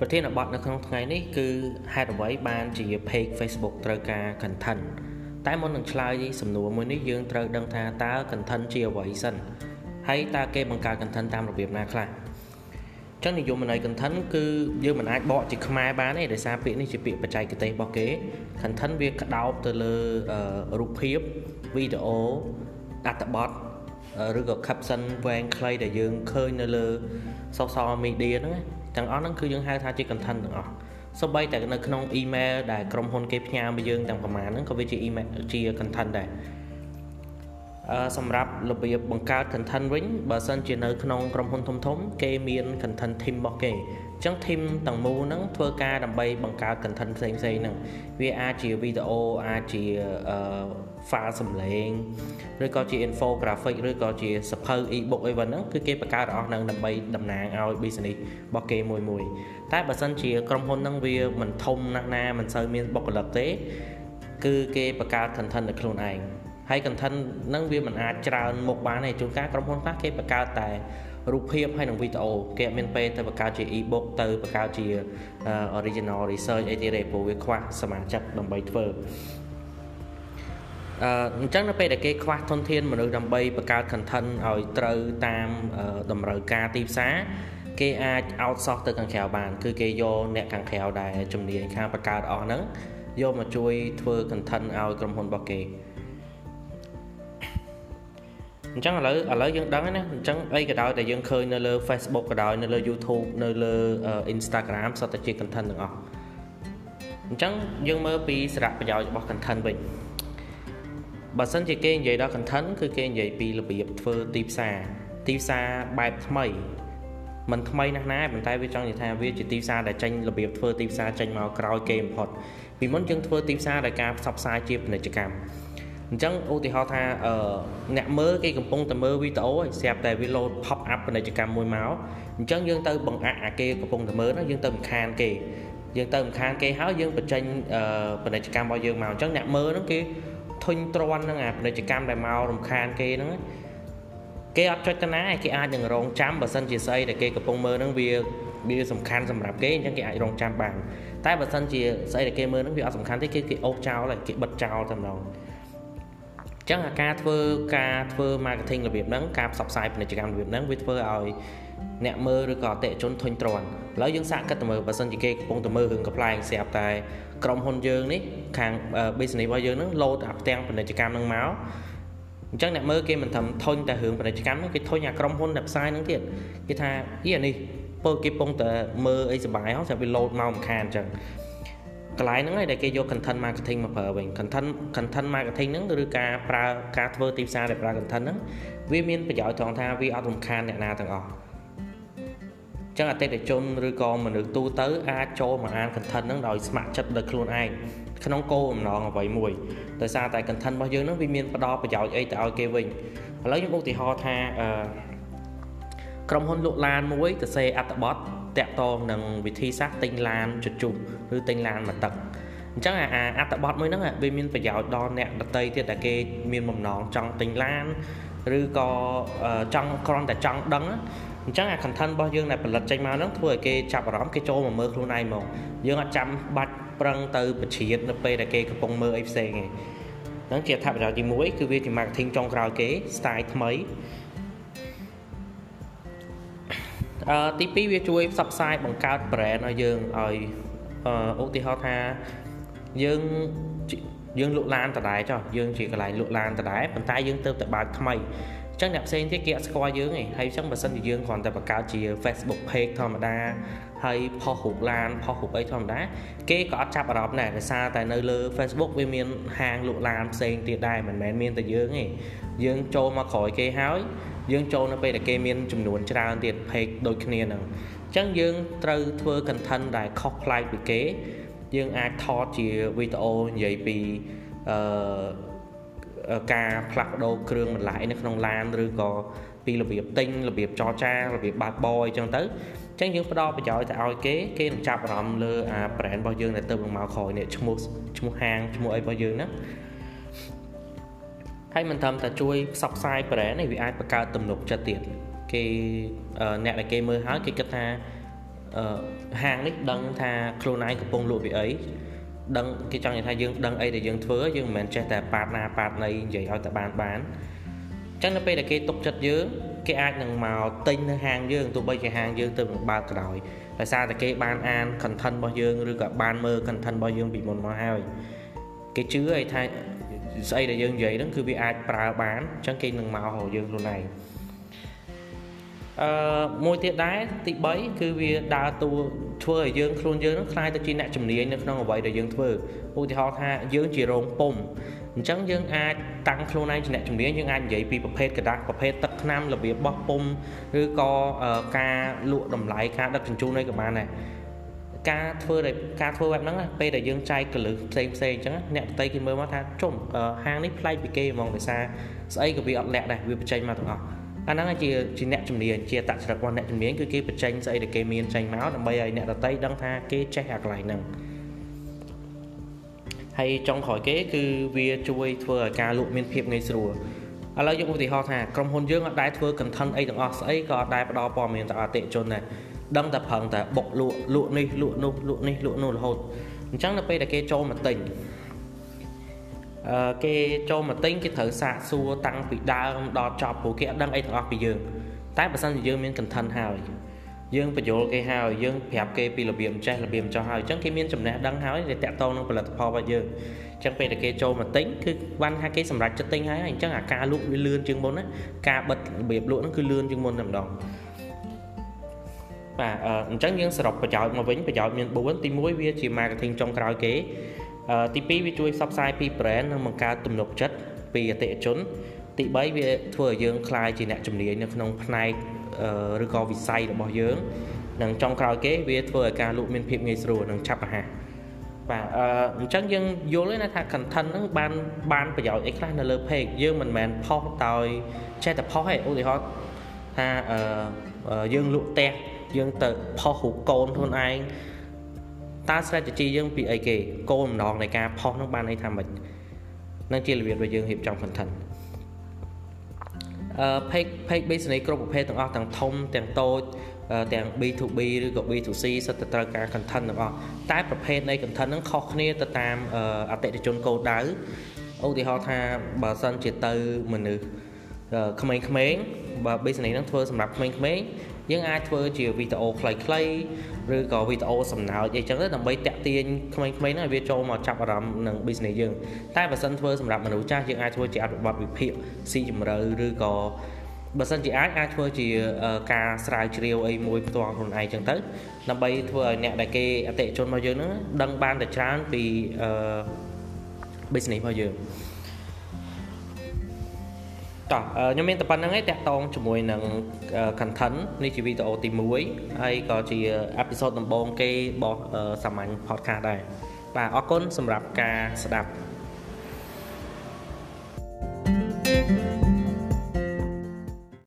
ប្រធានបទនៅក្នុងថ្ងៃនេះគឺហេតុអ្វីបានជា page Facebook ត្រូវការ content តែមុននឹងឆ្លើយសំណួរមួយនេះយើងត្រូវដឹងថាតើ content ជាអ្វីសិនហើយតើគេបង្កើត content តាមរបៀបណាខ្លះចឹងនិយមន័យ content គឺយើងមិនអាចបកជាខ្មែរបានទេដោយសារពាក្យនេះជាពាក្យបច្ចេកទេសរបស់គេ content វាក្តោបទៅលើរូបភាពវីដេអូអត្ថបទឬក៏ caption វែងខ្លីដែលយើងឃើញនៅលើ social media ហ្នឹង ទាំងអស់ហ្នឹងគឺយើងហៅថាជា content ទាំងអស់សូម្បីតែនៅក្នុង email ដែលក្រុមហ៊ុនគេផ្ញើមកយើងទាំងប្រមាណហ្នឹងក៏វាជា email ជា content ដែរអឺសម្រាប់របៀបបង្កើត content វិញបើសិនជានៅក្នុងក្រុមហ៊ុនធំធំគេមាន content team របស់គេអញ្ចឹង team ទាំងមូលហ្នឹងធ្វើការដើម្បីបង្កើត content ផ្សេងផ្សេងហ្នឹងវាអាចជាវីដេអូអាចជាអឺ file សំឡេងឬក៏ជា infographic ឬក៏ជាសភៅ e-book អីហ្នឹងគឺគេបង្កើតអស់ហ្នឹងដើម្បីតំណាងឲ្យ business របស់គេមួយមួយតែបើសិនជាក្រុមហ៊ុនហ្នឹងវាមិនធំណាស់ណាមិនសូវមានបុគ្គលិកទេ គឺគេបង្កើត content នៅខ្លួនឯងហើយ content ហ្នឹងវាមិនអាចច្រើនមុខបានទេជួនកាលក្រុមហ៊ុនខ្លះគេបង្កើតតែ រូបភាពហើយនិងវីដេអូគេអត់មានពេលទៅបង្កើតជា e-book ទៅបង្កើតជា original research អីទៀតទេព្រោះវាខ្វះសមាជិកដើម្បីធ្វើអឺអញ្ចឹងនៅពេលដែលគេខ្វះធនធានមនុស្សដើម្បីបង្កើត content ឲ្យត្រូវតាមតម្រូវការទីផ្សារគេអាច outsource ទៅខាងក្រៅបាន គឺគេយកអ្នកខាងក្រៅដែលជំនាញខាងបង្កើតអស់ហ្នឹងយកមកជួយធ្វើ content ឲ្យក្រុមហ៊ុនរបស់គេ អញ្ចឹងឥឡូវឥឡូវយើងដឹងណាអញ្ចឹងអីក៏ដោយតែយើងឃើញនៅលើ Facebook ក៏ដោយនៅលើ YouTube នៅលើ Instagram សុទ្ធតែជា content ទាំងអស់អញ្ចឹងយើងមើលពីសារៈប្រយោជន៍របស់ content វិញបើសិនជាគេនិយាយដល់ content គឺគេនិយាយពីរបៀបធ្វើទីផ្សារទីផ្សារបែបថ្មីមិនថ្មីណាស់ណាប៉ុន្តែវាចង់និយាយថាវាជាទីផ្សារដែលចេញរបៀបធ្វើទីផ្សារចេញមកក្រោយគេបំផុតពីមុនយើងធ្វើទីផ្សារដោយការផ្សព្វផ្សាយជាពាណិជ្ជកម្ម អញ្ចឹងឧទាហរណ៍ថាអឺអ្នកមើលគេកំពុងតែមើលវីដេអូហើយស្រាប់តែវា load pop up ពាណិជ្ជកម្មមួយមកអញ្ចឹងយើងទៅបង្អាក់អាគេកំពុងតែមើលហ្នឹងយើងទៅមិនខានគេយើងទៅមិនខានគេហើយយើងបញ្ចេញពាណិជ្ជកម្មរបស់យើងមកអញ្ចឹងអ្នកមើលហ្នឹងគេធុញទ្រាន់ហ្នឹងអាពាណិជ្ជកម្មដែលមករំខានគេហ្នឹងគេអត់ចុចទៅណាគេអាចនឹងរងចាំបើសិនជាស្អីដែលគេកំពុងមើលហ្នឹងវាវាសំខាន់សម្រាប់គេអញ្ចឹងគេអាចរងចាំបានតែបើសិនជាស្អីដែលគេមើលហ្នឹងវាអត់សំខាន់ទេគេគេអូសចោលហើយគេបិទចោលតែម្ដង ចឹងការធ្វើការធ្វើ marketing របៀបហ្នឹងការផ្សព្វផ្សាយពាណិជ្ជកម្មរបៀបហ្នឹងវាធ្វើឲ្យអ្នកមើលឬក៏អតិថិជនធុញទ្រាន់ឥឡូវយើងសាកគិតទៅមើលបើសិនជាគេកំពុងតែមើលរឿងកំ pl ែងស្រាប់តែក្រុមហ៊ុនយើងនេះខាង business របស់យើងហ្នឹងលោតអាផ្ទាំងពាណិជ្ជកម្មហ្នឹងមកអញ្ចឹងអ្នកមើលគេមិនត្រឹមធុញតែរឿងពាណិជ្ជកម្មហ្នឹងគេធុញអាក្រុមហ៊ុនដែលផ្សាយហ្នឹងទៀតគេថាអីអានេះពើគេកំពុងតែមើលអីសុបាយហោះតែវាលោតមកមិនខានអញ្ចឹង កន្លែងហ្នឹងឯងដែលគេយក content marketing មកប្រើវិញ content content marketing ហ្នឹងឬការប្រើការធ្វើទីផ្សារដែលប្រើ content ហ្នឹងវាមានប្រយោជន៍ត្រង់ថាវាអត់រំខានអ្នកណាទាំងអស់ចឹងអតិថិជនឬក៏មនុស្សទូទៅអាចចូលមកអាន content ហ្នឹងដោយស្ម័គ្រចិត្តដោយខ្លួនឯងក្នុងគោលបំណងអ្វីមួយដោយសារតែ content របស់យើងហ្នឹងវាមានផ្ដល់ប្រយោជន៍អីទៅឲ្យគេវិញឥឡូវខ្ញុំឧទាហរណ៍ថាអឺក្រុមហ៊ុនលក់ឡានមួយទៅសេអត្តបទតាក់ទងនឹងវិធីសាស្ត្រទិញឡានជជុះឬទិញឡានមកទឹកអញ្ចឹងអាអត្តបទមួយហ្នឹងវាមានប្រយោជន៍ដល់អ្នកដតីទៀតដែលគេមានបំណងចង់ទិញឡានឬក៏ចង់គ្រាន់តែចង់ដឹងអញ្ចឹងអា content របស់យើងដែលផលិតចេញមកហ្នឹងធ្វើឲ្យគេចាប់អារម្មណ៍គេចូលមកមើលខ្លួនឯងហ្មងយើងអត់ចាំបាច់ប្រឹងទៅបជ្រៀតនៅពេលដែលគេកំពុងមើលអីផ្សេងឯងហ្នឹងជាអត្ថប្រយោជន៍ទី1គឺវាជា marketing ចុងក្រោយគេ style ថ្មី ទី2វាជួយផ្សព្វផ្សាយបង្កើត brand ឲ្យយើងឲ្យឧទាហរណ៍ថាយើងយើងលក់ឡានដដែលចុះយើងជាកន្លែងលក់ឡានដដែលប៉ុន្តែយើងទៅតែបើកថ្មីចឹងអ្នកផ្សេងទៀតគេអត់ស្គាល់យើងទេហើយចឹងបើសិនជាយើងគ្រាន់តែបង្កើតជា Facebook page ធម្មតាហើយផុសរូបឡានផុសរូបអីធម្មតាគេក៏អត់ចាប់អារម្មណ៍ដែរដោយសារតែនៅលើ Facebook វាមានហាងលក់ឡានផ្សេងទៀតដែរមិនមែនមានតែយើងទេយើងចូលមកក្រោយគេហើយ យើងចូលនៅពេលដែលគេមានចំនួនច្រើនទៀត page ដូចគ្នាហ្នឹងអញ្ចឹងយើងត្រូវធ្វើ content ដែលខុសប្លែកពីគេ យើងអាចថតជាវីដេអូនិយាយពីអឺការផ្លាស់ប្ដូរគ្រឿងបន្លាយនៅក្នុងឡានឬក៏ពីរបៀបទិញរបៀបចរចារបៀបបើកបរអញ្ចឹងទៅអញ្ចឹងយើងផ្ដល់ប្រយោជន៍ទៅឲ្យគេគេនឹងចាប់អារម្មណ៍លើអា brand របស់យើងដែលទៅមកក្រោយនេះឈ្មោះឈ្មោះហាងឈ្មោះអីរបស់យើងណា ហើយមិនត្រឹមតែជួយផ្សព្វផ្សាយ brand នេះវាអាចបង្កើតទំនុកចិត្តទៀតគេអ្នកដែលគេមើលហើយគេគិតថាហាងនេះដឹងថាខ្លួនឯងកំពុងលក់ពីអីដឹងគេចង់និយាយថាយើងដឹងអីដែលយើងធ្វើយើងមិនមែនចេះតែប៉ាតណាប៉ាតណីនិយាយឲ្យតែបានបានអញ្ចឹងនៅពេលដែលគេទុកចិត្តយើងគេអាចនឹងមកទិញនៅហាងយើងទោះបីជាហាងយើងទៅនឹងបើកក៏ដោយដោយសារតែគេបានអាន content របស់យើងឬក៏បានមើល content របស់យើងពីមុនមកហើយគេជឿឲ្យថា ស្អីដែលយើងនិយាយហ្នឹងគឺវាអាចប្រើបានអញ្ចឹងគេនឹងមករកយើងខ្លួនឯងអឺមួយទៀតដែរទី3គឺវាដើរតួធ្វើឲ្យយើងខ្លួនយើងនឹងខ្លាយទៅជាអ្នកជំនាញនៅក្នុងអ្វីដែលយើងធ្វើឧទាហរណ៍ថាយើងជារោងពុំអញ្ចឹងយើងអាចតាំងខ្លួនឯងជាអ្នកជំនាញយើងអាចនិយាយពីប្រភេទกระดาษប្រភេទទឹកថ្នាំរបៀបបោះពុំឬក៏ការលក់តម្លៃការដឹកជញ្ជូនអីក៏បានដែរ ការធ្វើការធ្វើបែបហ្នឹងពេលដែលយើងចែកកលឹះផ្សេងផ្សេងអញ្ចឹងអ្នកដតីគេមើលមកថាជុំហាងនេះប្លែកពីគេហ្មងដោយសារស្អីក៏វាអត់លាក់ដែរវាបញ្ចេញមកទាំងអស់អាហ្នឹងជាជាអ្នកជំនាញជាតច្រិតរបស់អ្នកជំនាញគឺគេបញ្ចេញស្អីដែលគេមានចេញមកដើម្បីឲ្យអ្នកដតីដឹងថាគេចេះអាកន្លែងហ្នឹងហើយចុងក្រោយគេគឺវាជួយធ្វើឲ្យការលក់មានភាពងាយស្រួលឥឡូវយកឧទាហរណ៍ថាក្រុមហ៊ុនយើងអត់ដែលធ្វើ content អីទាំងអស់ស្អីក៏អត់ដែលផ្ដល់ព័ត៌មានទៅអតិថិជនដែរ ដឹងតែប្រឹងតែបុកលក់លក់នេះលក់នោះលក់នេះលក់នោះរហូតអញ្ចឹងនៅពេលដែលគេចូលមកទិញអឺគេចូលមកទិញគេត្រូវសាកសួរតាំងពីដើមដល់ចប់ព្រោះគេអត់ដឹងអីទាំងអស់ពីយើង តែបើសិនជាយើងមាន content ហើយយើងបញ្យល់គេហើយយើងប្រាប់គេពីរបៀបចេះរបៀបចោះហើយអញ្ចឹងគេមានចំណេះដឹងហើយដែលតាក់ទងនឹងផលិតផលរបស់យើងអញ្ចឹងពេលដែលគេចូលមកទិញគឺបានថាគេសម្រេចចិត្តទិញហើយអញ្ចឹងអាការលក់វាលឿនជាងមុនណាការបិទរបៀបលក់ហ្នឹងគឺលឿនជាងមុនតែម្ដង បាទអញ្ចឹងយើងសរុបប្រយោជន៍មកវិញប្រយោជន៍មាន4ទី1វាជា marketing ចុងក្រោយគេទី2វាជួយផ្សព្វផ្សាយពី brand និងបង្កើតទំនុកចិត្តពីអតិថិជនទី3វាធ្វើឲ្យយើងក្លាយជាអ្នកជំនាញនៅក្នុងផ្នែកឬក៏វិស័យរបស់យើងនិងចុងក្រោយគេវាធ្វើឲ្យការលក់មានភាពងាយស្រួលនិងឆាប់រហ័សបាទអឺអញ្ចឹងយើងយល់ទេណាថា content ហ្នឹងបានបានប្រយោជន៍អីខ្លះនៅលើ page យើងមិនមែនផុសដោយចេះតែផុសទេឧទាហរណ៍ថាអឺយើងលក់ផ្ទះ យើងទៅផុសរូបកូនខ្លួនឯងតើ strategy យើងពីអីគេគោលម្ដងនៃការផុសហ្នឹងបានន័យថាម៉េចនឹងជារបៀបដែលយើងរៀបចំ content អឺ page page business គ្រប់ប្រភេទទាំងអស់ទាំងធំទាំងតូចទាំង B2B ឬក៏ B2C សិតតែត្រូវការ content ទាំងអស់តែប្រភេទនៃ content ហ្នឹងខុសគ្នាទៅតាមអតិថិជនគោលដៅឧទាហរណ៍ថាបើសិនជាទៅមនុស្សក្មេងៗបើ business ហ្នឹងធ្វើសម្រាប់ក្មេងៗ យើងអាចធ្វើជាវីដេអូខ្លីៗឬក៏វីដេអូសំណើចអីចឹងទៅដើម្បីតាក់ទាញក្មេងៗហ្នឹងឲ្យវាចូលមកចាប់អារម្មណ៍នឹង business យើងតែបើសិនធ្វើសម្រាប់មនុស្សចាស់យើងអាចធ្វើជាអត្ថបទវិភាគស៊ីជម្រៅឬក៏បើសិនជាអាចអាចធ្វើជាការស្រាវជ្រាវអីមួយផ្ទាល់ខ្លួនឯងចឹងទៅដើម្បីធ្វើឲ្យអ្នកដែលគេអតិថិជនរបស់យើងហ្នឹងដឹងបានតែច្រើនពីអឺ business របស់យើង តោះខ្ញុំមានតែប៉ុណ្្នឹងឯងតាក់តងជាមួយនឹង content នេះជាវីដេអូទី1ហើយក៏ជាអេពីសូតដំបូងគេរបស់សាមញ្ញ podcast ដែរបាទអរគុណសម្រាប់ការស្ដាប់